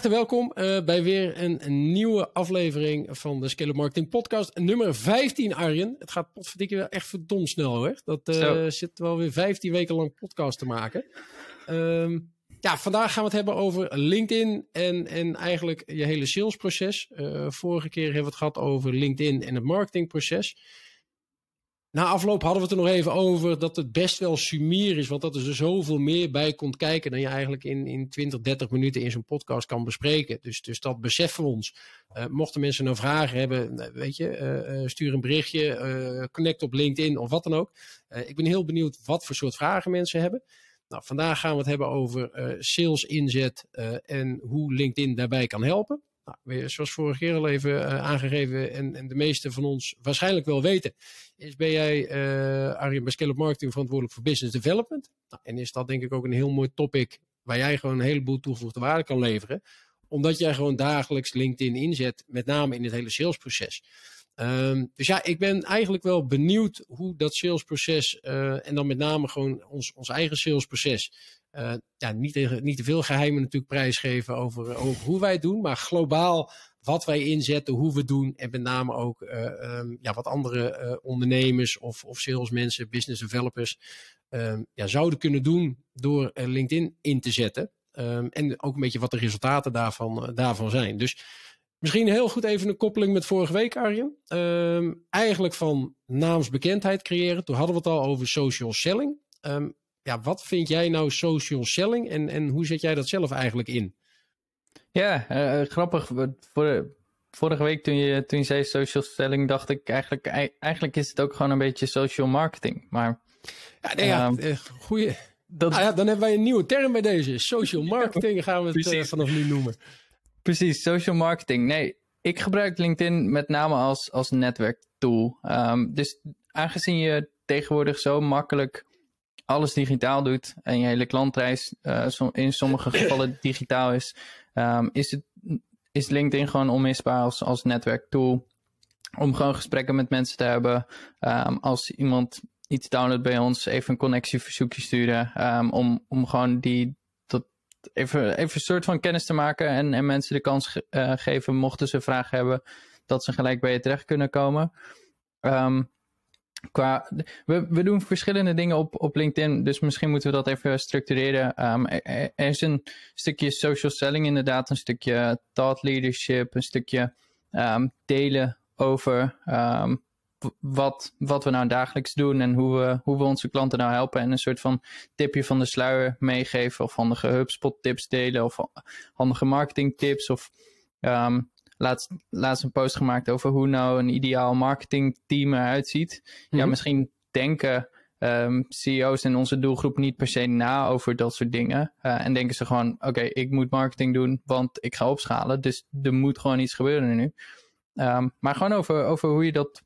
harte welkom uh, bij weer een, een, nieuwe aflevering van de Scale Marketing Podcast. Nummer 15, Arjen. Het gaat potverdikke wel echt verdomd snel hoor. Dat uh, zit wel weer 15 weken lang podcast te maken. Um, ja, vandaag gaan we het hebben over LinkedIn en, en eigenlijk je hele salesproces. Uh, vorige keer hebben we het gehad over LinkedIn en het marketingproces. Na afloop hadden we het er nog even over dat het best wel sumier is, want dat er zoveel meer bij komt kijken dan je eigenlijk in, in 20, 30 minuten in zo'n podcast kan bespreken. Dus, dus dat beseffen we ons. Uh, mochten mensen nou vragen hebben, nou, weet je, uh, stuur een berichtje, connect op LinkedIn of wat dan ook. ik ben heel benieuwd wat voor soort vragen mensen hebben. Nou, vandaag gaan we het hebben over sales inzet en hoe LinkedIn daarbij kan helpen. Nou, zoals vorige keer al even uh, aangegeven en, en, de meeste van ons waarschijnlijk wel weten, is ben jij uh, Arjen bij Scale Marketing verantwoordelijk voor business development. Nou, en is dat denk ik ook een heel mooi topic waar jij gewoon een heleboel toegevoegde waarde kan leveren. Omdat jij gewoon dagelijks LinkedIn inzet, met name in het hele salesproces. Um, dus ja, ik ben eigenlijk wel benieuwd hoe dat salesproces, uh, en dan met name gewoon ons, ons eigen salesproces, uh, ja, niet, niet te veel geheimen natuurlijk prijsgeven over, hoe wij het doen, maar globaal wat wij inzetten, hoe we doen en met name ook uh, um, ja, wat andere ondernemers of, of salesmensen, business developers um, ja, zouden kunnen doen door LinkedIn in te zetten. En ook een beetje wat de resultaten daarvan, daarvan zijn. Dus misschien heel goed even een koppeling met vorige week, Arjen. eigenlijk van naamsbekendheid creëren. Toen hadden we het al over social selling ja, wat vind jij nou social selling en, en hoe zet jij dat zelf eigenlijk in? Ja, uh, grappig. Voor, vorige week toen je, toen je zei social selling, dacht ik eigenlijk, eigenlijk is het ook gewoon een beetje social marketing. Maar, ja, nee, ja, uh, goeie. Dat... Ah, ja, dan hebben wij een nieuwe term bij deze. Social marketing gaan we het uh, vanaf nu noemen. Precies, social marketing. Nee, ik gebruik LinkedIn met name als, als netwerktool. Um, dus aangezien je tegenwoordig zo makkelijk alles digitaal doet en je hele klantreis uh, in sommige gevallen digitaal is, um, is, het, is LinkedIn gewoon onmisbaar als, als netwerktool. Om gewoon gesprekken met mensen te hebben. Um, als iemand iets downloadt bij ons, even een connectieverzoekje sturen. Um, om, om gewoon die even, even een soort van kennis te maken en, en mensen de kans ge uh, geven, mochten ze vragen hebben, dat ze gelijk bij je terecht kunnen komen. Um, Qua, we, we doen verschillende dingen op, op LinkedIn, dus misschien moeten we dat even structureren. Um, er, is een stukje social selling inderdaad, een stukje thought leadership, een stukje um, delen over wat, wat we nou dagelijks doen en hoe we, hoe we onze klanten nou helpen. En een soort van tipje van de sluier meegeven of handige HubSpot tips delen of handige marketing tips of um, laatst, laatst een post gemaakt over hoe nou een ideaal marketingteam eruit ziet. Ja, mhm. misschien denken um, CEO's in onze doelgroep niet per se na over dat soort dingen. Uh, en denken ze gewoon, oké, ik moet marketing doen, want ik ga opschalen. Dus er moet gewoon iets gebeuren nu. Um, maar gewoon over, over hoe je dat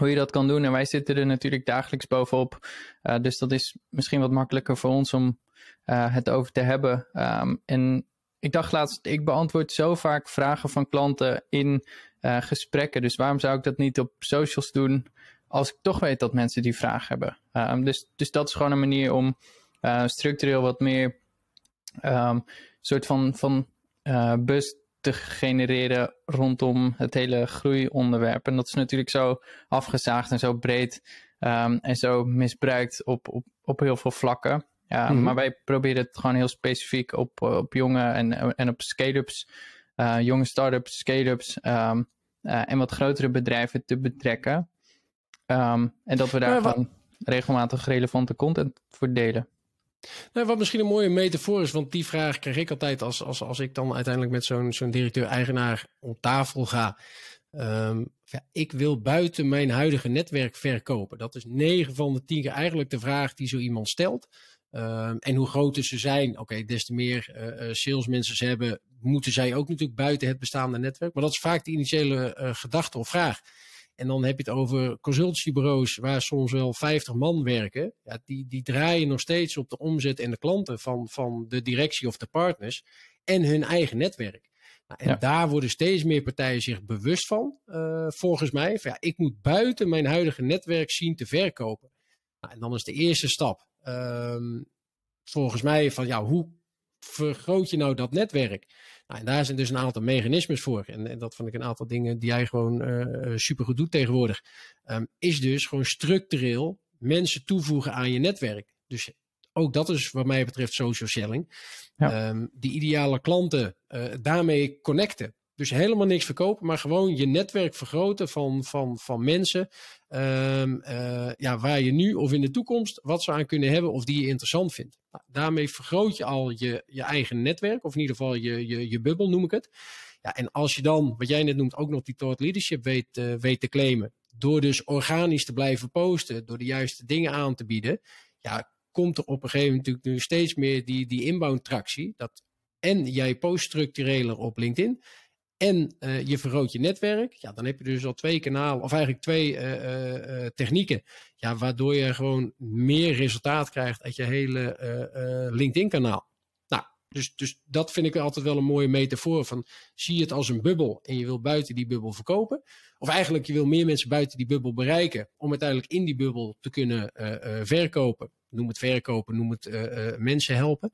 hoe je dat kan doen. En wij zitten er natuurlijk dagelijks bovenop. Uh, dus dat is misschien wat makkelijker voor ons om uh, het over te hebben. Um, en ik dacht laatst, ik beantwoord zo vaak vragen van klanten in uh, gesprekken. Dus waarom zou ik dat niet op socials doen als ik toch weet dat mensen die vraag hebben? Um, dus, dus dat is gewoon een manier om structureel wat meer um, soort van, van bus te genereren rondom het hele groeionderwerp. En dat is natuurlijk zo afgezaagd en zo breed um, en zo misbruikt op, op, op heel veel vlakken. Ja, mhm. Maar wij proberen het gewoon heel specifiek op, op jonge en, en op scale-ups, uh, jonge start-ups, scale-ups um, uh, en wat grotere bedrijven te betrekken. Um, en dat we daar gewoon regelmatig relevante content voor delen. Nou, wat misschien een mooie metafoor is, want die vraag krijg ik altijd als, als, als ik dan uiteindelijk met zo'n zo'n directeur-eigenaar om tafel ga. Um, ja, ik wil buiten mijn huidige netwerk verkopen. Dat is 9 van de 10 keer eigenlijk de vraag die zo iemand stelt. Um, en hoe groter ze zijn, oké, des te meer uh, salesmensen ze hebben, moeten zij ook natuurlijk buiten het bestaande netwerk. Maar dat is vaak de initiële uh, gedachte of vraag. En dan heb je het over consultancybureaus waar soms wel 50 man werken. Ja, die, die draaien nog steeds op de omzet en de klanten van, van de directie of de partners en hun eigen netwerk. Nou, en ja. daar worden steeds meer partijen zich bewust van, uh, volgens mij. Van, ja, ik moet buiten mijn huidige netwerk zien te verkopen. Nou, en dan is de eerste stap um, volgens mij van ja, hoe vergroot je nou dat netwerk? Nou, en daar zijn dus een aantal mechanismes voor. En, en dat vond ik een aantal dingen die jij gewoon uh, supergoed doet tegenwoordig. Um, is dus gewoon structureel mensen toevoegen aan je netwerk. Dus ook dat is wat mij betreft social selling. Ja. Um, die ideale klanten uh, daarmee connecten. Dus helemaal niks verkopen, maar gewoon je netwerk vergroten van, van, van mensen. Um, uh, ja, waar je nu of in de toekomst wat ze aan kunnen hebben of die je interessant vindt. Nou, daarmee vergroot je al je, je eigen netwerk, of in ieder geval je, je, je bubbel noem ik het. Ja, en als je dan, wat jij net noemt, ook nog die thought leadership weet, uh, weet te claimen. Door dus organisch te blijven posten, door de juiste dingen aan te bieden. Ja, komt er op een gegeven moment natuurlijk nu steeds meer die, die inbound tractie. Dat en jij post structureler op LinkedIn en uh, je vergroot je netwerk, ja, dan heb je dus al twee kanalen, of eigenlijk twee uh, uh, technieken, ja, waardoor je gewoon meer resultaat krijgt uit je hele LinkedIn-kanaal. Nou, dus, dus dat vind ik altijd wel een mooie metafoor van, zie het als een bubbel en je wil buiten die bubbel verkopen, of eigenlijk je wil meer mensen buiten die bubbel bereiken, om uiteindelijk in die bubbel te kunnen verkopen. Noem het verkopen, noem het mensen helpen.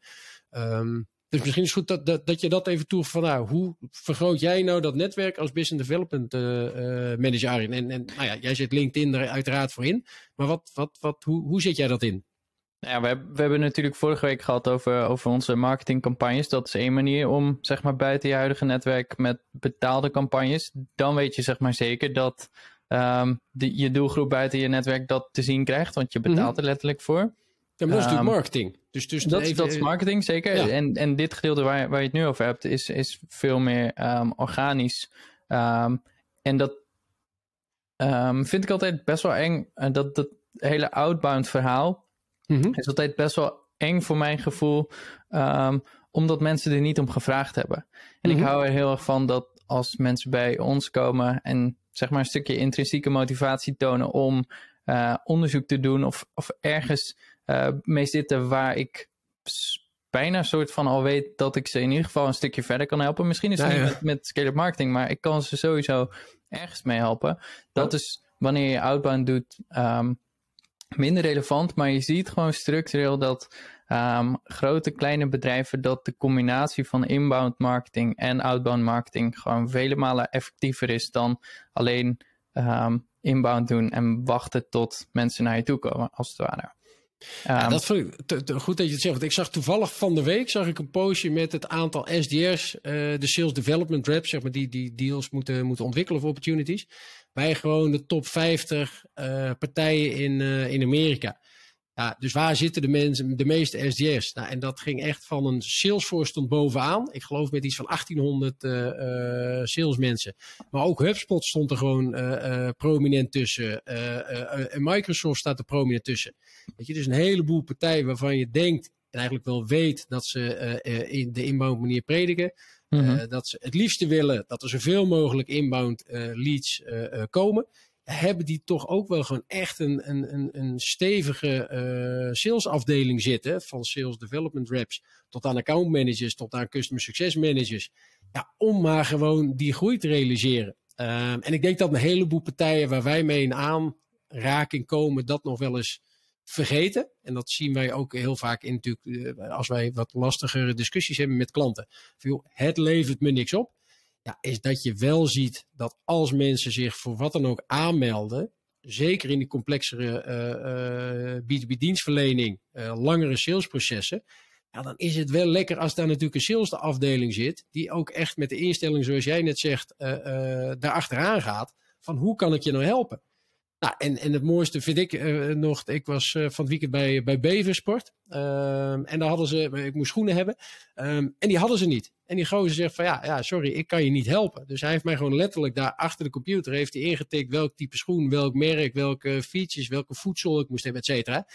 Um, dus misschien is het goed dat, dat, dat je dat even toevoegt van nou, hoe vergroot jij nou dat netwerk als business development uh, uh, manager Arjen? En, en nou ja, jij zit LinkedIn er uiteraard voor in, maar wat, wat, wat, hoe, hoe zet jij dat in? Nou ja, we, hebben, we hebben natuurlijk vorige week gehad over, over onze marketingcampagnes. Dat is één manier om zeg maar buiten je huidige netwerk met betaalde campagnes. Dan weet je zeg maar zeker dat um, de, je doelgroep buiten je netwerk dat te zien krijgt, want je betaalt mm er letterlijk voor. Ja, maar dat is natuurlijk ehm, marketing. Dus, dus dat, even, dat is marketing, zeker. En, en dit gedeelte waar, waar je het nu over hebt, is, is veel meer um, organisch. Um, en dat vind ik altijd best wel eng. Uh, dat, dat hele outbound verhaal mm -hmm. is altijd best wel eng voor mijn gevoel. omdat mensen er niet om gevraagd hebben. En mm -hmm. ik mhm. hou er heel erg van dat als mensen bij ons komen en zeg maar een stukje intrinsieke motivatie tonen om uh, onderzoek te doen of, of ergens mee zitten waar ik bijna soort van al weet dat ik ze in ieder geval een stukje verder kan helpen. Misschien is het niet met, met scale-up marketing, maar ik kan ze sowieso ergens mee helpen. Dat is wanneer je outbound doet um, minder relevant, maar je ziet gewoon structureel dat um, grote, kleine bedrijven, dat de combinatie van inbound marketing en outbound marketing gewoon vele malen effectiever is dan alleen um, inbound doen en wachten tot mensen naar je toe komen, als het ware. Ja, ehm, dat vond ik te, te, goed dat je het zegt. Want ik zag toevallig van de week zag ik een postje met het aantal SDR's, uh, de Sales Development Reps, zeg maar, die, die deals moeten, moeten ontwikkelen of opportunities. Bij gewoon de top 50 uh, partijen in, uh, in Amerika. Ja, dus waar zitten de mensen, de meeste SDR's? Nou, en dat ging echt van een Salesforce stond bovenaan. Ik geloof met iets van 1800 uh, uh, salesmensen. Maar ook HubSpot stond er gewoon uh, prominent tussen. en Microsoft staat er prominent tussen. Weet je, dus een heleboel partijen waarvan je denkt en eigenlijk wel weet dat ze in de inbound manier prediken. Mm -hmm. dat ze het liefste willen dat er zoveel mogelijk inbound leads komen hebben die toch ook wel gewoon echt een, een, een, een stevige uh, salesafdeling zitten. Van sales development reps tot aan account managers, tot aan customer success managers. Ja, om maar gewoon die groei te realiseren. Uh, en ik denk dat een heleboel partijen waar wij mee in aanraking komen, dat nog wel eens vergeten. En dat zien wij ook heel vaak in natuurlijk, uh, als wij wat lastigere discussies hebben met klanten. Het levert me niks op ja, is dat je wel ziet dat als mensen zich voor wat dan ook aanmelden, zeker in die complexere uh, uh, B2B dienstverlening, uh, langere salesprocessen, ja, dan is het wel lekker als daar natuurlijk een salesafdeling zit, die ook echt met de instelling, zoals jij net zegt, daar achteraan gaat, van hoe kan ik je nou helpen? Nou, en, het mooiste vind ik uh, nog, ik was uh, van het weekend bij, bij Beversport. Um, en daar hadden ze, ik moest schoenen hebben. Um, en die hadden ze niet. En die gozer zegt van ja, ja, sorry, ik kan je niet helpen. Dus hij heeft mij gewoon letterlijk daar achter de computer heeft hij ingetikt welk type schoen, welk merk, welke features, welke voedsel ik moest hebben, et cetera.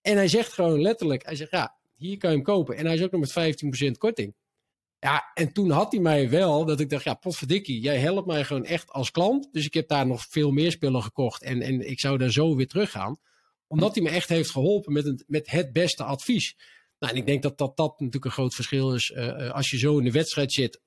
En hij zegt gewoon letterlijk, hij zegt ja, hier kan je hem kopen. En hij is ook nog met 15% korting. Ja, en toen had hij mij wel dat ik dacht, ja, potverdikkie, jij helpt mij gewoon echt als klant. Dus ik heb daar nog veel meer spullen gekocht en, en ik zou daar zo weer teruggaan. Omdat hij me echt heeft geholpen met, een, met het beste advies. Nou, en ik denk dat dat, dat natuurlijk een groot verschil is uh, als je zo in de wedstrijd zit.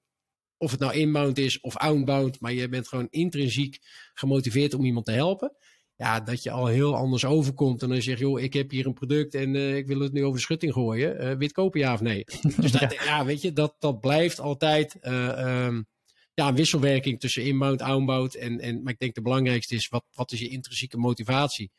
Of het nou inbound is of outbound, maar je bent gewoon intrinsiek gemotiveerd om iemand te helpen. Ja, dat je al heel anders overkomt. En dan zeg je, joh, ik heb hier een product en uh, ik wil het nu over de schutting gooien. Uh, wit kopen, ja of nee? Dus dat, ja. ja. weet je, dat, dat blijft altijd uh, um, ja, een wisselwerking tussen inbound, outbound. En, en, maar ik denk de belangrijkste is, wat, wat is je intrinsieke motivatie?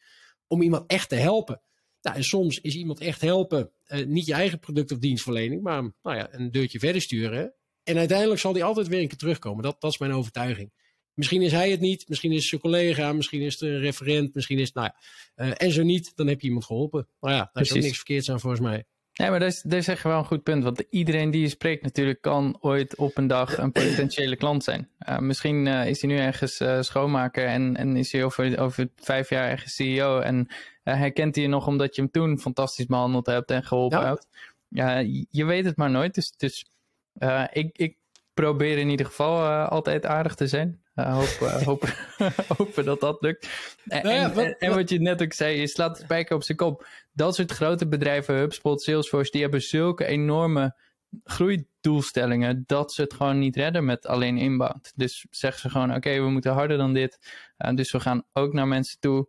Om iemand echt te helpen. Nou, en soms is iemand echt helpen, niet je eigen product of dienstverlening, maar nou ja, een deurtje verder sturen. En uiteindelijk zal die altijd weer een keer terugkomen. Dat, dat is mijn overtuiging. Misschien is hij het niet, misschien is zijn collega, misschien is het een referent, misschien is het, nou ja. Uh, en zo niet, dan heb je iemand geholpen. Nou ja, daar Precies. is ook niks verkeerds aan volgens mij. Nee, maar dat is, dat is echt wel een goed punt. Want iedereen die je spreekt natuurlijk kan ooit op een dag een potentiële klant zijn. Uh, misschien uh, is hij nu ergens uh, schoonmaker en, en is hij over, over vijf jaar ergens CEO. En hij kent je nog omdat je hem toen fantastisch behandeld hebt en geholpen ja. hebt. Ja, je weet het maar nooit. Dus, dus ik, ik probeer in ieder geval altijd aardig te zijn. Uh, uh, hoop, hopen dat dat lukt. En, nou ja, wat, en, en, wat je net ook zei, je slaat de spijker op zijn kop. Dat soort grote bedrijven, HubSpot, Salesforce, die hebben zulke enorme groeidoelstellingen dat ze het gewoon niet redden met alleen inbound. Dus zeggen ze gewoon, oké, we moeten harder dan dit. Uh, dus we gaan ook naar mensen toe.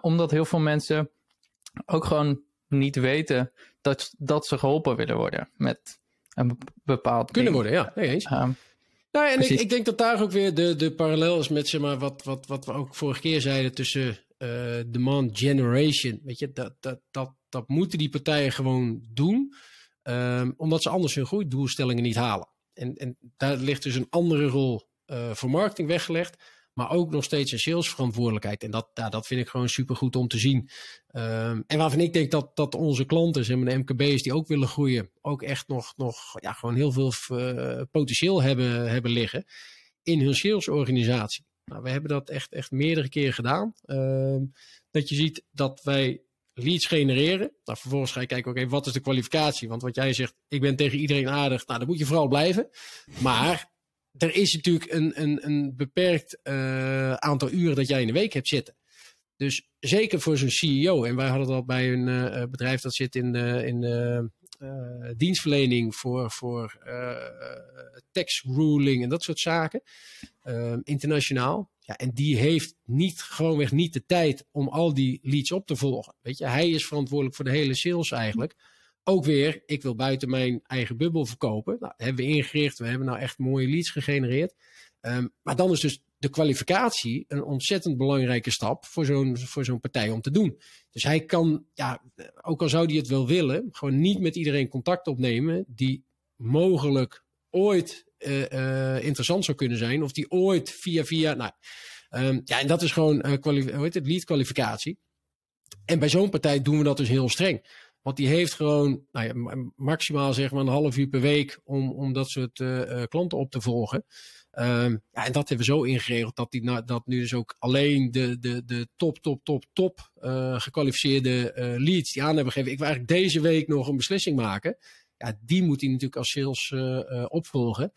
omdat heel veel mensen ook gewoon niet weten dat, dat ze geholpen willen worden met een bepaald Kunnen worden, ja. Nee eens. Um, nou, en ik, ik, denk dat daar ook weer de, de parallel is met zeg maar, wat, wat, wat we ook vorige keer zeiden tussen uh, demand generation. Weet je, dat, dat, dat, dat moeten die partijen gewoon doen, um, omdat ze anders hun groeidoelstellingen niet halen. En, en daar ligt dus een andere rol uh, voor marketing weggelegd maar ook nog steeds een salesverantwoordelijkheid. En dat, ja, dat vind ik gewoon supergoed om te zien. Um, en waarvan ik denk dat, dat onze klanten, maar de MKB's die ook willen groeien, ook echt nog, nog ja, gewoon heel veel uh, potentieel hebben, hebben liggen in hun salesorganisatie. Nou, we hebben dat echt, echt meerdere keren gedaan. Um, dat je ziet dat wij leads genereren. Nou, vervolgens ga je kijken, oké, wat is de kwalificatie? Want wat jij zegt, ik ben tegen iedereen aardig. Nou, dan moet je vooral blijven. Maar er is natuurlijk een, een, een beperkt uh, aantal uren dat jij in de week hebt zitten. Dus zeker voor zo'n CEO, en wij hadden dat bij een uh, bedrijf dat zit in de, in de dienstverlening voor, voor tax ruling en dat soort zaken, internationaal. Ja, en die heeft niet, gewoonweg niet de tijd om al die leads op te volgen. Weet je, hij is verantwoordelijk voor de hele sales eigenlijk ook weer, ik wil buiten mijn eigen bubbel verkopen. Nou, dat hebben we ingericht. We hebben nou echt mooie leads gegenereerd. Um, maar dan is dus de kwalificatie een ontzettend belangrijke stap voor zo'n, voor zo'n partij om te doen. Dus hij kan, ja, ook al zou hij het wel willen, gewoon niet met iedereen contact opnemen die mogelijk ooit uh, uh, interessant zou kunnen zijn. Of die ooit via via. Nou, um, ja, en dat is gewoon uh, hoe heet het, lead kwalificatie. En bij zo'n partij doen we dat dus heel streng. Want die heeft gewoon nou ja, maximaal zeg maar een half uur per week om, om dat soort uh, klanten op te volgen. Um, ja, en dat hebben we zo ingeregeld dat, die, dat nu dus ook alleen de, de, de top, top, top, top uh, gekwalificeerde leads die aan hebben gegeven. Ik wil eigenlijk deze week nog een beslissing maken. Ja, die moet hij natuurlijk als sales opvolgen.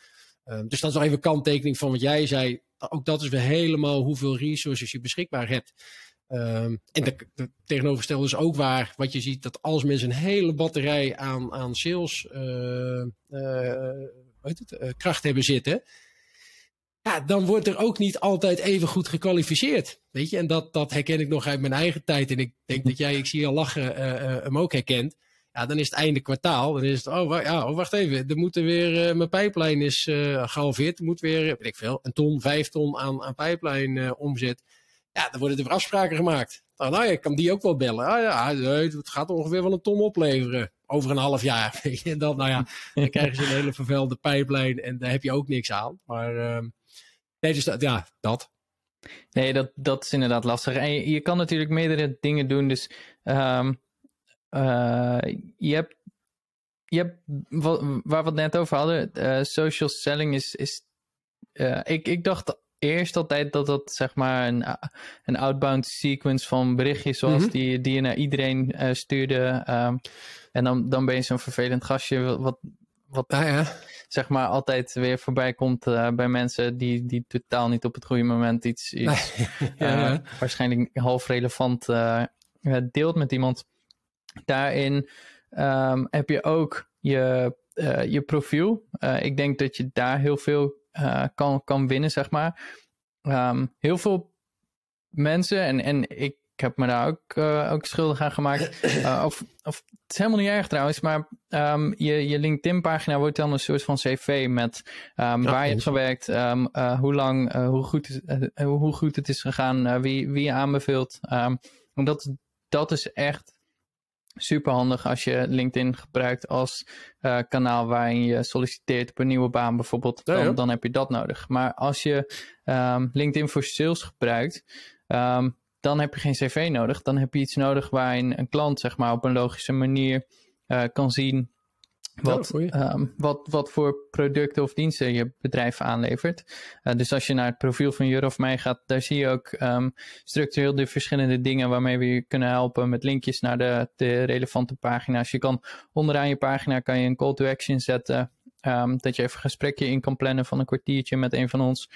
Um, dus dat is nog even kanttekening van wat jij zei. Ook dat is weer helemaal hoeveel resources je beschikbaar hebt. Um, en de, de, tegenovergestelde is ook waar, wat je ziet, dat als mensen een hele batterij aan, aan sales uh, uh, het, uh, kracht hebben zitten, ja, dan wordt er ook niet altijd even goed gekwalificeerd. Weet je, en dat, dat herken ik nog uit mijn eigen tijd. En ik denk dat jij, ik zie al lachen, hem ook herkent. Ja, dan is het einde kwartaal. Dan is het, oh, ja, oh wacht even, er moeten weer, mijn pijplijn is gehalveerd. Er moet weer, weet ik veel, een ton, vijf ton aan, aan pijplijn omzet. Ja, dan worden er afspraken gemaakt. Nou, nou ja, ik kan die ook wel bellen. Ah ja, het gaat ongeveer wel een ton opleveren. Over een half jaar. En dan, nou ja, dan krijgen ze een hele vervuilde pijplijn. En daar heb je ook niks aan. Maar uh, nee, dus dat, ja, dat. Nee, dat, dat is inderdaad lastig. En je, kan natuurlijk meerdere dingen doen. Dus um, uh, je hebt, je hebt waar we het net over hadden, uh, social selling is, is uh, ik, ik dacht eerst altijd dat dat zeg maar een, een outbound sequence van berichtjes was mhm. die, die je naar iedereen uh, stuurde. Um, en dan, dan ben je zo'n vervelend gastje wat, wat ah, ja. zeg maar altijd weer voorbij komt uh, bij mensen die, die totaal niet op het goede moment iets, iets ja, uh, waarschijnlijk half relevant deelt met iemand. Daarin um, heb je ook je, je profiel. ik denk dat je daar heel veel uh, kan, kan winnen, zeg maar. Um, heel veel mensen, en, en ik heb me daar ook, uh, ook schuldig aan gemaakt. Uh, of, of, het is helemaal niet erg trouwens, maar um, je, je LinkedIn-pagina wordt dan een soort van cv met um, ja, waar je hebt gewerkt, um, uh, hoe lang, hoe, goed, hoe goed het is gegaan, wie, wie je aanbeveelt. dat, dat is echt super handig als je LinkedIn gebruikt als uh, kanaal waarin je solliciteert op een nieuwe baan bijvoorbeeld. Dan, ja, dan heb je dat nodig. Maar als je um, LinkedIn voor sales gebruikt, um, dan heb je geen cv nodig. Dan heb je iets nodig waarin een klant zeg maar, op een logische manier uh, kan zien wat, um, wat, wat voor producten of diensten je bedrijf aanlevert. Uh, dus als je naar het profiel van Jur of mij gaat, daar zie je ook um, structureel de verschillende dingen waarmee we je kunnen helpen met linkjes naar de, de relevante pagina's. Je kan onderaan je pagina kan je een call to action zetten. Um, dat je even een gesprekje in kan plannen van een kwartiertje met een van ons.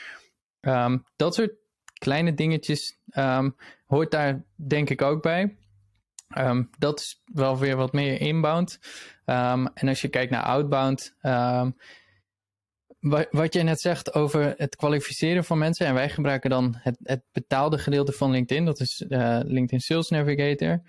dat soort kleine dingetjes hoort daar denk ik ook bij. Um, dat is wel weer wat meer inbound. Um, en als je kijkt naar outbound. Um, wat je net zegt over het kwalificeren van mensen. En wij gebruiken dan het, het betaalde gedeelte van LinkedIn. Dat is uh, LinkedIn Sales Navigator.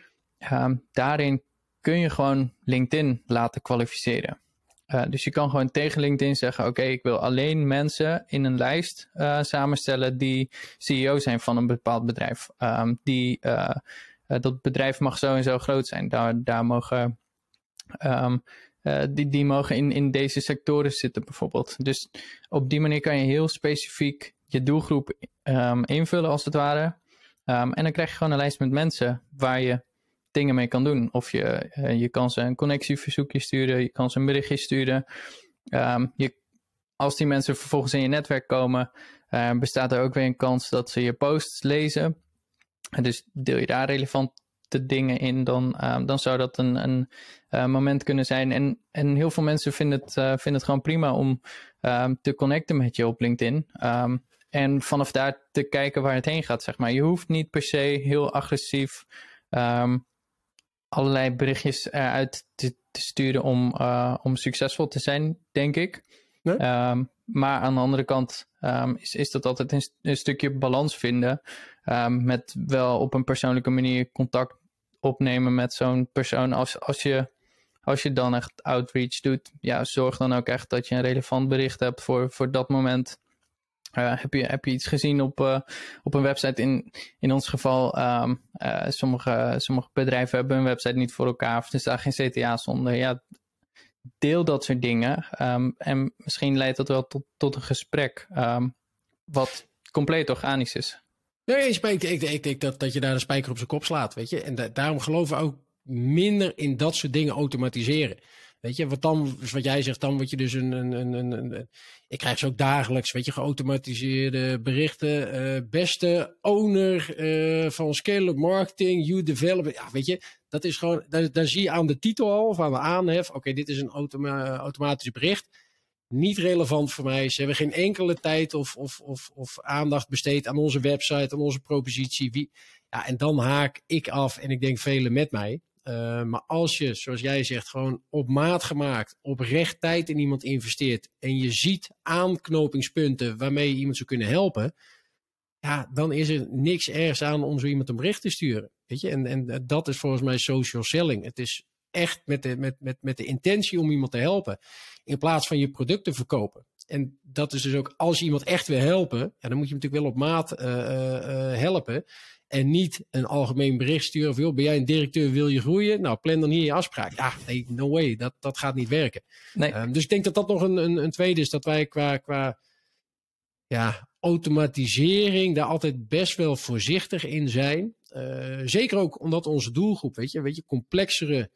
daarin kun je gewoon LinkedIn laten kwalificeren. Uh, dus je kan gewoon tegen LinkedIn zeggen: Oké, ik wil alleen mensen in een lijst uh, samenstellen die CEO zijn van een bepaald bedrijf. Die, dat bedrijf mag zo en zo groot zijn. Daar, daar mogen, um, die, die mogen in, in deze sectoren zitten, bijvoorbeeld. Dus op die manier kan je heel specifiek je doelgroep um, invullen, als het ware. en dan krijg je gewoon een lijst met mensen waar je dingen mee kan doen. Of je, uh, je kan ze een connectieverzoekje sturen, je kan ze een berichtje sturen. Je, als die mensen vervolgens in je netwerk komen, bestaat er ook weer een kans dat ze je posts lezen. En dus deel je daar relevante dingen in, dan, um, dan zou dat een, een uh, moment kunnen zijn. En, en heel veel mensen vinden het, vinden het gewoon prima om um, te connecten met je op LinkedIn. en vanaf daar te kijken waar het heen gaat, zeg maar. Je hoeft niet per se heel agressief um, allerlei berichtjes eruit te, te sturen om, uh, om succesvol te zijn, denk ik. Nee? Um, maar aan de andere kant um, is, is dat altijd een, een stukje balans vinden. Um, met wel op een persoonlijke manier contact opnemen met zo'n persoon. Als, als, je, als je dan echt outreach doet, ja, zorg dan ook echt dat je een relevant bericht hebt voor, voor dat moment. Uh, heb, je, heb je iets gezien op, uh, op een website? In, in ons geval, um, sommige, sommige bedrijven hebben een website niet voor elkaar. Of er staat geen CTA zonder. Ja, deel dat soort dingen. Um, en misschien leidt dat wel tot, tot een gesprek. Wat compleet organisch is. Nee, ik, ik, ik denk dat, dat je daar de spijker op zijn kop slaat. Weet je? En da daarom geloven we ook minder in dat soort dingen automatiseren. Weet je, wat dan, wat jij zegt, dan word je dus een, een, een, een, ik krijg ze ook dagelijks, weet je, geautomatiseerde berichten. Uh, beste owner uh, van scale marketing, you develop. Ja, weet je, dat is gewoon, daar, daar zie je aan de titel al, of aan de aanhef. Oké, dit is een automa automatisch bericht. Niet relevant voor mij. Ze hebben geen enkele tijd of, of, of, of aandacht besteed aan onze website, aan onze propositie. Wie, ja, en dan haak ik af en ik denk velen met mij. Uh, maar als je, zoals jij zegt, gewoon op maat gemaakt, oprecht tijd in iemand investeert en je ziet aanknopingspunten waarmee je iemand zou kunnen helpen, ja, dan is er niks ergs aan om zo iemand een bericht te sturen. Weet je? En, en dat is volgens mij social selling. Het is echt met de, met, met, met de intentie om iemand te helpen, in plaats van je product te verkopen. En dat is dus ook, als je iemand echt wil helpen, ja, dan moet je hem natuurlijk wel op maat uh, uh, helpen. En niet een algemeen bericht sturen of, joh, ben jij een directeur, wil je groeien? Nou, plan dan hier je afspraak. Ja, nee, no way, dat, dat gaat niet werken. Nee. Um, dus ik denk dat dat nog een, een, een tweede is, dat wij qua, qua ja, automatisering daar altijd best wel voorzichtig in zijn. Uh, zeker ook omdat onze doelgroep, weet je, weet je complexere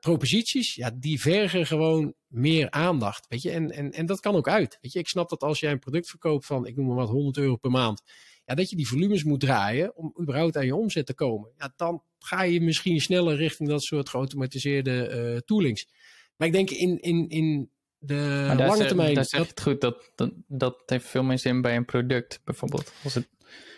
proposities, ja, die vergen gewoon meer aandacht, weet je. En, en, en dat kan ook uit, weet je. Ik snap dat als jij een product verkoopt van, ik noem maar wat, 100 euro per maand ja, dat je die volumes moet draaien om überhaupt aan je omzet te komen. Ja, dan ga je misschien sneller richting dat soort geautomatiseerde uh, toolings. Maar ik denk in, in, in de lange termijn. Dat is het goed, dat, dat, dat heeft veel meer zin bij een product bijvoorbeeld. Als het...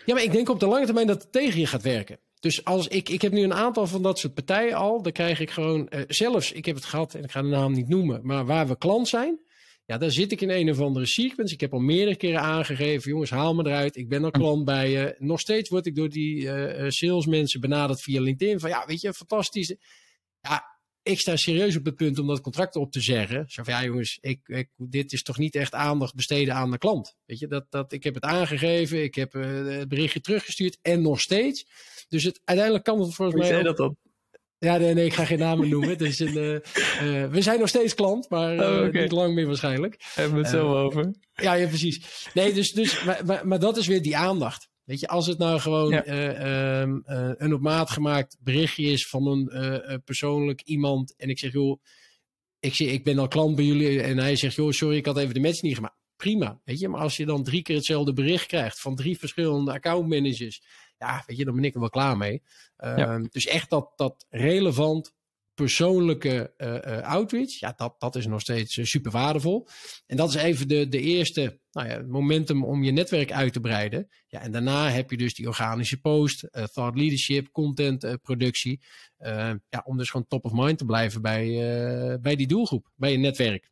Ja, maar ik denk op de lange termijn dat het tegen je gaat werken. Dus als ik, ik heb nu een aantal van dat soort partijen al, dan krijg ik gewoon, uh, zelfs, ik heb het gehad en ik ga de naam niet noemen, maar waar we klant zijn, Ja, daar zit ik in een of andere sequence. Ik heb al meerdere keren aangegeven, jongens, haal me eruit. Ik ben al klant bij je. Nog steeds word ik door die uh, salesmensen benaderd via LinkedIn. Van ja, weet je, fantastisch. Ja, ik sta serieus op het punt om dat contract op te zeggen. Zo van ja, jongens, ik, ik, dit is toch niet echt aandacht besteden aan de klant. Weet je, dat, dat, ik heb het aangegeven, ik heb uh, het berichtje teruggestuurd en nog steeds. Dus het, uiteindelijk kan het volgens mij. Hoe zei dat op? Ja, nee, nee, ik ga geen namen noemen. Het is een, uh, uh, we zijn nog steeds klant, maar oh, okay. niet lang meer waarschijnlijk. Hebben we het zo over? Ja, ja, precies. Nee, dus, dus, maar, maar, maar, dat is weer die aandacht. Weet je, als het nou gewoon ja. um, een op maat gemaakt berichtje is van een persoonlijk iemand. En ik zeg, joh, ik, zeg, ik ben al klant bij jullie. En hij zegt, joh, sorry, ik had even de match niet gemaakt. Prima, weet je. Maar als je dan drie keer hetzelfde bericht krijgt van drie verschillende accountmanagers ja, weet je, dan ben ik er wel klaar mee. Ja. Uh, dus echt dat, dat relevant persoonlijke uh, uh, outreach, ja, dat, dat is nog steeds uh, super waardevol. En dat is even de, de eerste nou ja, momentum om je netwerk uit te breiden. Ja, en daarna heb je dus die organische post, thought leadership, content productie. ja, om dus gewoon top of mind te blijven bij, bij die doelgroep, bij je netwerk.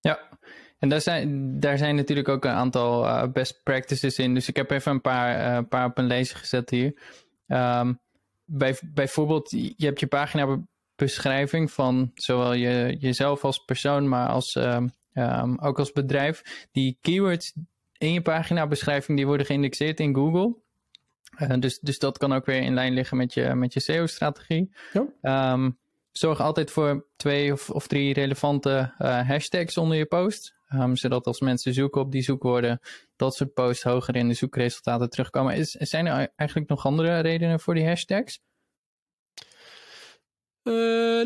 Ja, en daar zijn, daar zijn natuurlijk ook een aantal uh, best practices in. Dus ik heb even een paar, uh, paar op een lezer gezet hier. Um, bij, bijvoorbeeld, je hebt je pagina beschrijving van zowel je, jezelf als persoon, maar als, um, um, ook als bedrijf. Die keywords in je pagina beschrijving die worden geïndexeerd in Google. Uh, dus, dus dat kan ook weer in lijn liggen met je, met je SEO-strategie. Ja. zorg altijd voor twee of, of drie relevante hashtags onder je post. Um, zodat als mensen zoeken op die zoekwoorden, dat soort posts hoger in de zoekresultaten terugkomen. Is, zijn er eigenlijk nog andere redenen voor die hashtags? Uh,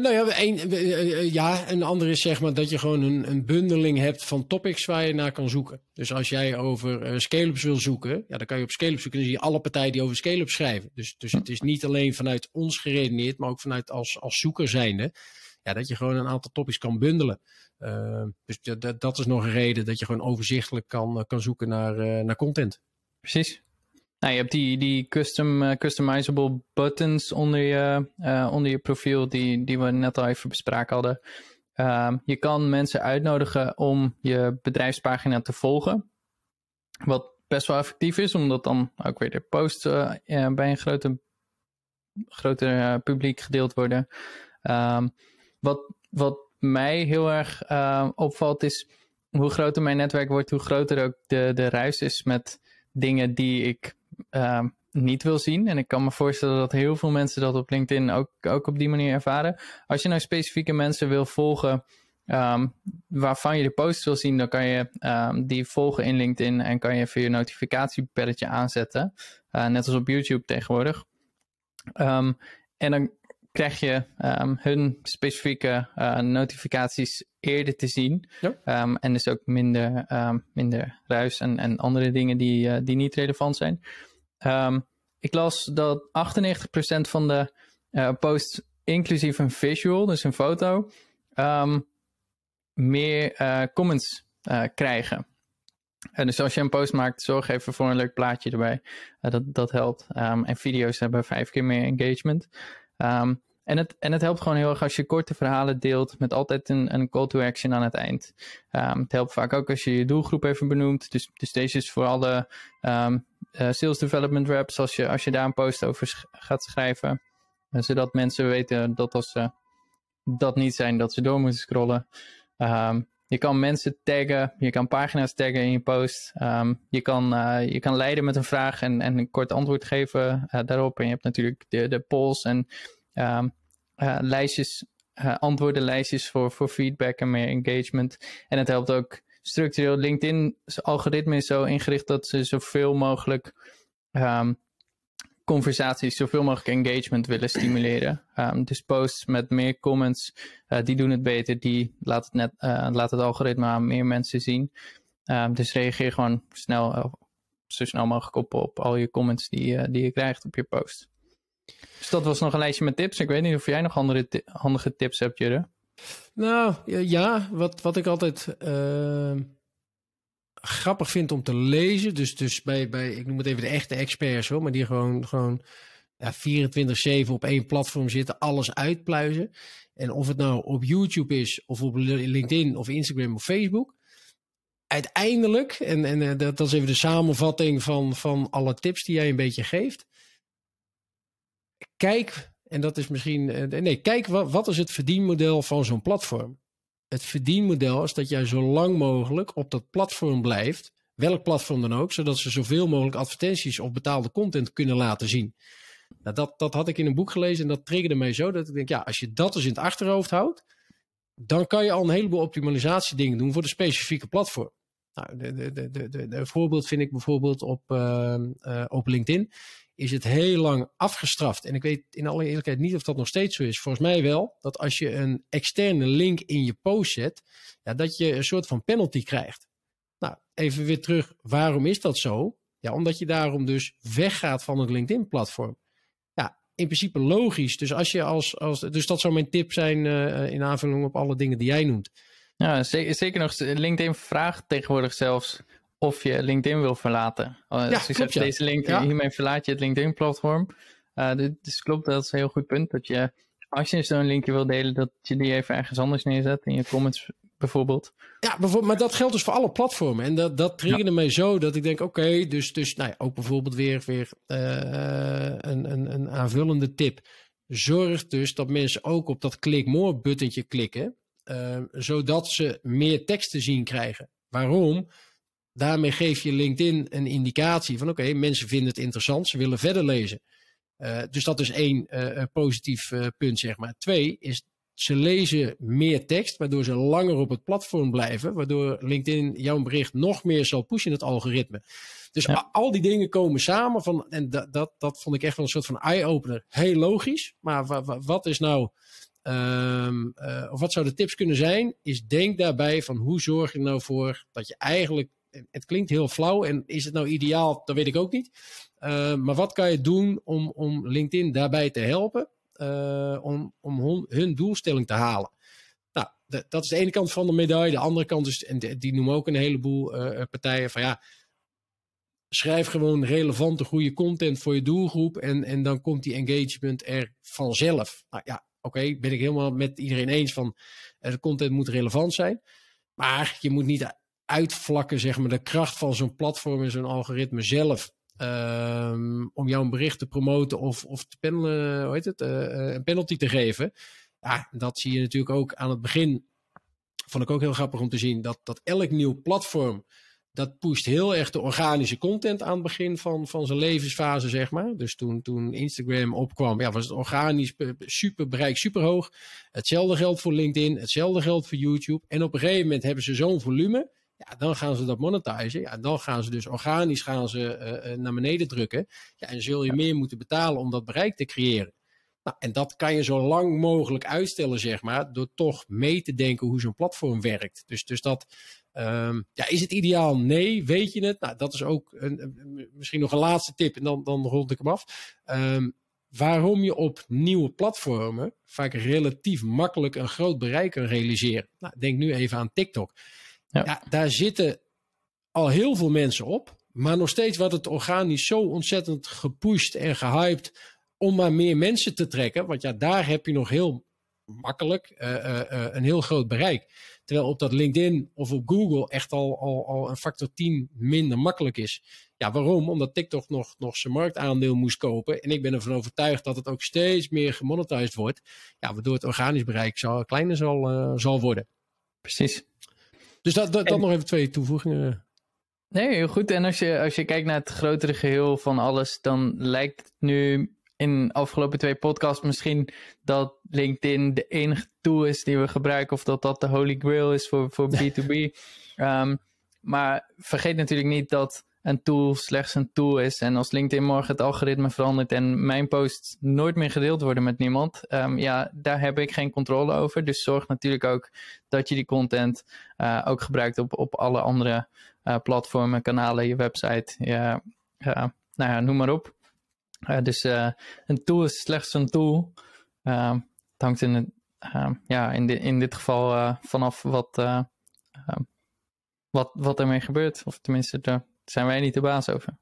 nou ja, een, uh, ja, een andere is zeg maar dat je gewoon een, een, bundeling hebt van topics waar je naar kan zoeken. Dus als jij over uh, scale-ups wil zoeken, ja, dan kan je op scale-ups zoeken. Dan zie je alle partijen die over scale-ups schrijven. Dus, dus het is niet alleen vanuit ons geredeneerd, maar ook vanuit als, als zoeker zijnde. Ja, dat je gewoon een aantal topics kan bundelen. Dus dat is nog een reden dat je gewoon overzichtelijk kan, kan zoeken naar, naar content. Precies. Nou, je hebt die, die custom, uh, customizable buttons onder je, onder je profiel, die, die we net al even bespraken hadden. Ehm, je kan mensen uitnodigen om je bedrijfspagina te volgen. Wat best wel effectief is, omdat dan ook weer de posts bij een grote, groter publiek gedeeld worden. Um, wat, wat mij heel erg opvalt is hoe groter mijn netwerk wordt, hoe groter ook de, de ruis is met dingen die ik uh, niet wil zien. En ik kan me voorstellen dat heel veel mensen dat op LinkedIn ook, ook op die manier ervaren. Als je nou specifieke mensen wil volgen um, waarvan je de posts wil zien, dan kan je um, die volgen in LinkedIn en kan je even je notificatiebelletje aanzetten. Uh, net als op YouTube tegenwoordig. En dan krijg je um, hun specifieke uh, notificaties eerder te zien. Ja. Um, en dus ook minder, um, minder ruis en, en andere dingen die, uh, die niet relevant zijn. ik las dat 98% van de uh, posts, inclusief een visual, dus een foto, meer comments krijgen. En dus als je een post maakt, zorg even voor een leuk plaatje erbij. dat, dat helpt. en video's hebben vijf keer meer engagement. Um, en het, en het helpt gewoon heel erg als je korte verhalen deelt met altijd een, een call to action aan het eind. Um, het helpt vaak ook als je je doelgroep even benoemt. Dus, dus deze is voor alle um, uh, sales development reps als je, als je daar een post over gaat schrijven. Uh, zodat mensen weten dat als ze dat niet zijn, dat ze door moeten scrollen. Um, je kan mensen taggen, je kan pagina's taggen in je post. Je, kan, uh, je kan leiden met een vraag en, en een kort antwoord geven daarop. En je hebt natuurlijk de, de polls en um, lijstjes, uh, antwoordenlijstjes voor, voor feedback en meer engagement. En het helpt ook structureel. LinkedIn's algoritme is zo ingericht dat ze zoveel mogelijk um, conversaties, zoveel mogelijk engagement willen stimuleren. Um, dus posts met meer comments, uh, die doen het beter. Die laat het, net, laat het algoritme aan meer mensen zien. Dus reageer gewoon snel, zo snel mogelijk op, op al je comments die, die je krijgt op je post. Dus dat was nog een lijstje met tips. Ik weet niet of jij nog andere handige tips hebt, Jurre. Nou, ja, wat, wat ik altijd uh, grappig vind om te lezen. Dus, dus bij, bij, ik noem het even de echte experts hoor, maar die gewoon, gewoon ja, 24-7 op één platform zitten, alles uitpluizen. En of het nou op YouTube is, of op LinkedIn, of Instagram of Facebook. uiteindelijk, en, en dat, dat is even de samenvatting van, van alle tips die jij een beetje geeft. Kijk, en dat is misschien. nee, kijk wat, wat is het verdienmodel van zo'n platform? Het verdienmodel is dat jij zo lang mogelijk op dat platform blijft welk platform dan ook, zodat ze zoveel mogelijk advertenties of betaalde content kunnen laten zien. Nou, dat, dat had ik in een boek gelezen en dat triggerde mij zo dat ik denk, ja, als je dat dus in het achterhoofd houdt, dan kan je al een heleboel optimalisatie dingen doen voor de specifieke platform. Nou, de, de, de, de, voorbeeld vind ik bijvoorbeeld op, uh, uh, op LinkedIn. Is het heel lang afgestraft. En ik weet in alle eerlijkheid niet of dat nog steeds zo is. Volgens mij wel. Dat als je een externe link in je post zet. Ja, dat je een soort van penalty krijgt. Nou, even weer terug. Waarom is dat zo? Ja, omdat je daarom dus weggaat van het LinkedIn-platform. Ja, in principe logisch. Dus, als je als, als, dus dat zou mijn tip zijn uh, in aanvulling op alle dingen die jij noemt. Ja, zeker nog. LinkedIn vraagt tegenwoordig zelfs of je LinkedIn wil verlaten. Uh, ja, dus ja. deze link, ja. hiermee verlaat je het LinkedIn-platform. Uh, dus klopt, dat is een heel goed punt. Dat je, als je zo'n linkje wil delen, dat je die even ergens anders neerzet in je comments bijvoorbeeld. Ja, bijvoorbeeld, maar dat geldt dus voor alle platformen. En dat, dat triggerde mij zo dat ik denk, oké, dus, dus nou ja, ook bijvoorbeeld weer, weer uh, een, een, een aanvullende tip. Zorg dus dat mensen ook op dat click more buttentje klikken, uh, zodat ze meer tekst te zien krijgen. Waarom? Daarmee geef je LinkedIn een indicatie van oké, mensen vinden het interessant, ze willen verder lezen. Uh, dus dat is één uh, positief uh, punt, zeg maar. Twee is ze lezen meer tekst, waardoor ze langer op het platform blijven, waardoor LinkedIn jouw bericht nog meer zal pushen in het algoritme. Dus al die dingen komen samen van, en dat, dat, dat vond ik echt wel een soort van eye-opener. Heel logisch, maar wat is nou, um, of wat zouden de tips kunnen zijn, is denk daarbij van hoe zorg je er nou voor dat je eigenlijk, het klinkt heel flauw en is het nou ideaal, dat weet ik ook niet. Uh, maar wat kan je doen om, om LinkedIn daarbij te helpen? uh, om, om hun, doelstelling te halen. Nou, dat is de ene kant van de medaille. De andere kant is, en die noemen ook een heleboel partijen van ja, schrijf gewoon relevante, goede content voor je doelgroep en, en dan komt die engagement er vanzelf. Nou ja, okay, ben ik helemaal met iedereen eens van de content moet relevant zijn. Maar je moet niet uitvlakken, zeg maar, de kracht van zo'n platform en zo'n algoritme zelf. Um, om jou een bericht te promoten of, of te hoe heet het, uh, een penalty te geven. Ja, dat zie je natuurlijk ook aan het begin. Vond ik ook heel grappig om te zien dat, dat elk nieuw platform. Dat pusht heel erg de organische content aan het begin van, van zijn levensfase, zeg maar. Dus toen, toen Instagram opkwam, ja, was het organisch super, bereik super hoog. Hetzelfde geldt voor LinkedIn, hetzelfde geldt voor YouTube. En op een gegeven moment hebben ze zo'n volume ja, dan gaan ze dat monetizen. Ja, dan gaan ze dus organisch gaan ze, uh, naar beneden drukken. Ja, en zul je meer moeten betalen om dat bereik te creëren. Nou, en dat kan je zo lang mogelijk uitstellen, zeg maar, door toch mee te denken hoe zo'n platform werkt. Dus, dus dat, um, ja, is het ideaal? Nee, weet je het? Nou, dat is ook een, misschien nog een laatste tip en dan, dan rond ik hem af. Um, waarom je op nieuwe platformen vaak relatief makkelijk een groot bereik kan realiseren. Nou, denk nu even aan TikTok. Ja. daar zitten al heel veel mensen op. Maar nog steeds wordt het organisch zo ontzettend gepusht en gehyped om maar meer mensen te trekken. Want ja, daar heb je nog heel makkelijk uh, uh, uh, een heel groot bereik. Terwijl op dat LinkedIn of op Google echt al, al, al een factor 10 minder makkelijk is. Ja, waarom? Omdat TikTok nog, nog zijn marktaandeel moest kopen. En ik ben ervan overtuigd dat het ook steeds meer gemonetized wordt. Ja, waardoor het organisch bereik zal, kleiner zal, zal worden. Precies. Dus dat, dat, dat nog even twee toevoegingen. Nee, heel goed. En als je, als je kijkt naar het grotere geheel van alles, dan lijkt het nu in de afgelopen twee podcasts misschien dat LinkedIn de enige tool is die we gebruiken, of dat dat de holy grail is voor, voor B2B. um, ehm, maar vergeet natuurlijk niet dat een tool slechts een tool is. En als LinkedIn morgen het algoritme verandert en mijn posts nooit meer gedeeld worden met niemand, um, ja, daar heb ik geen controle over. Dus zorg natuurlijk ook dat je die content uh, ook gebruikt op, op alle andere uh, platformen, kanalen, je website, ja, uh, nou ja, noem maar op. dus een tool is slechts een tool. Ehm, het hangt in, het, ehm, ja, in, in dit geval vanaf wat, wat, wat ermee gebeurt. Of tenminste, de zijn wij niet de baas over.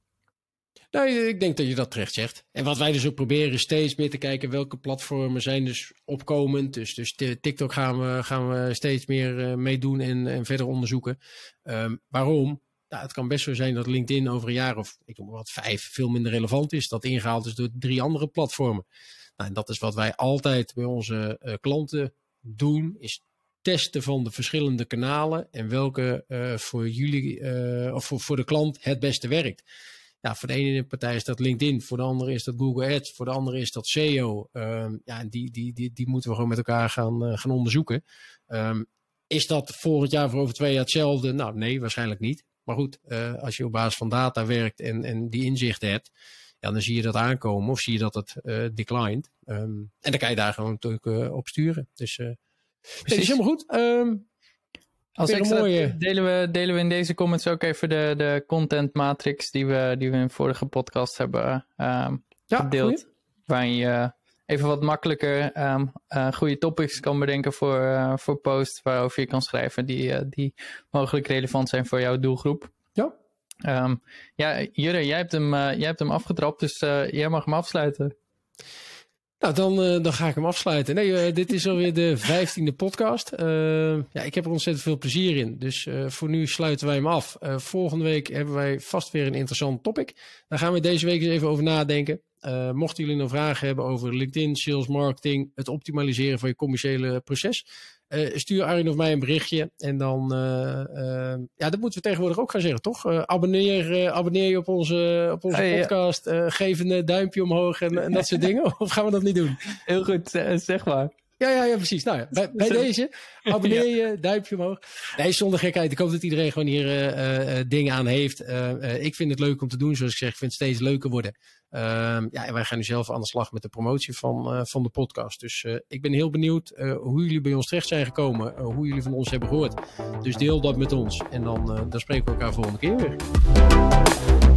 Nou, ik denk dat je dat terecht zegt. En wat wij dus ook proberen steeds meer te kijken welke platformen zijn dus opkomend. Dus, dus TikTok gaan we, gaan we steeds meer meedoen en, en verder onderzoeken. Waarom? Het kan best zo zijn dat LinkedIn over een jaar of ik noem wat vijf veel minder relevant is. Dat ingehaald is door drie andere platformen. Nou, en dat is wat wij altijd bij onze uh, klanten doen, is testen van de verschillende kanalen en welke uh, voor jullie uh, of voor, voor de klant het beste werkt. Ja, voor de ene partij is dat LinkedIn, voor de andere is dat Google Ads, voor de andere is dat SEO. Um, ja, die, die, die, die moeten we gewoon met elkaar gaan, gaan onderzoeken. Um, is dat volgend jaar voor over twee jaar hetzelfde? Nou, nee, waarschijnlijk niet. Maar goed, als je op basis van data werkt en, en die inzichten hebt, ja, dan zie je dat aankomen of zie je dat het declined. Um, en dan kan je daar gewoon natuurlijk op sturen. Dus. Nee, is helemaal goed. Um, als extra mooie... delen, we, delen we in deze comments ook even de, de content matrix die we, die we in vorige podcast hebben um, ja, gedeeld. Goeie. Waarin je even wat makkelijker um, uh, goede topics kan bedenken voor, uh, voor posts waarover je kan schrijven die, uh, die mogelijk relevant zijn voor jouw doelgroep. Ja. Um, ja, Jurre, jij hebt hem, jij hebt hem afgetrapt, dus jij mag hem afsluiten. Nou, dan, dan ga ik hem afsluiten. Nee, dit is alweer de vijftiende podcast. Uh, ja, ik heb er ontzettend veel plezier in. Dus voor nu sluiten wij hem af. volgende week hebben wij vast weer een interessant topic. Daar gaan we deze week eens even over nadenken. Mochten jullie nog vragen hebben over LinkedIn, sales, marketing, het optimaliseren van je commerciële proces, uh, stuur Arjen of mij een berichtje. En dan, uh, ja, dat moeten we tegenwoordig ook gaan zeggen, toch? abonneer, abonneer je op onze, op onze hey, podcast. geef een duimpje omhoog en, en dat soort dingen. Of gaan we dat niet doen? Heel goed, zeg maar. Ja, ja, ja, precies. Nou ja, bij, bij deze, abonneer je, duimpje omhoog. Nee, zonder gekheid. Ik hoop dat iedereen gewoon hier uh, uh, dingen aan heeft. Uh, ik vind het leuk om te doen, zoals ik zeg. Ik vind het steeds leuker worden. Ehm, ja, en wij gaan nu zelf aan de slag met de promotie van, van de podcast. Dus ik ben heel benieuwd hoe jullie bij ons terecht zijn gekomen. hoe jullie van ons hebben gehoord. Dus deel dat met ons. En dan, dan spreken we elkaar volgende keer weer.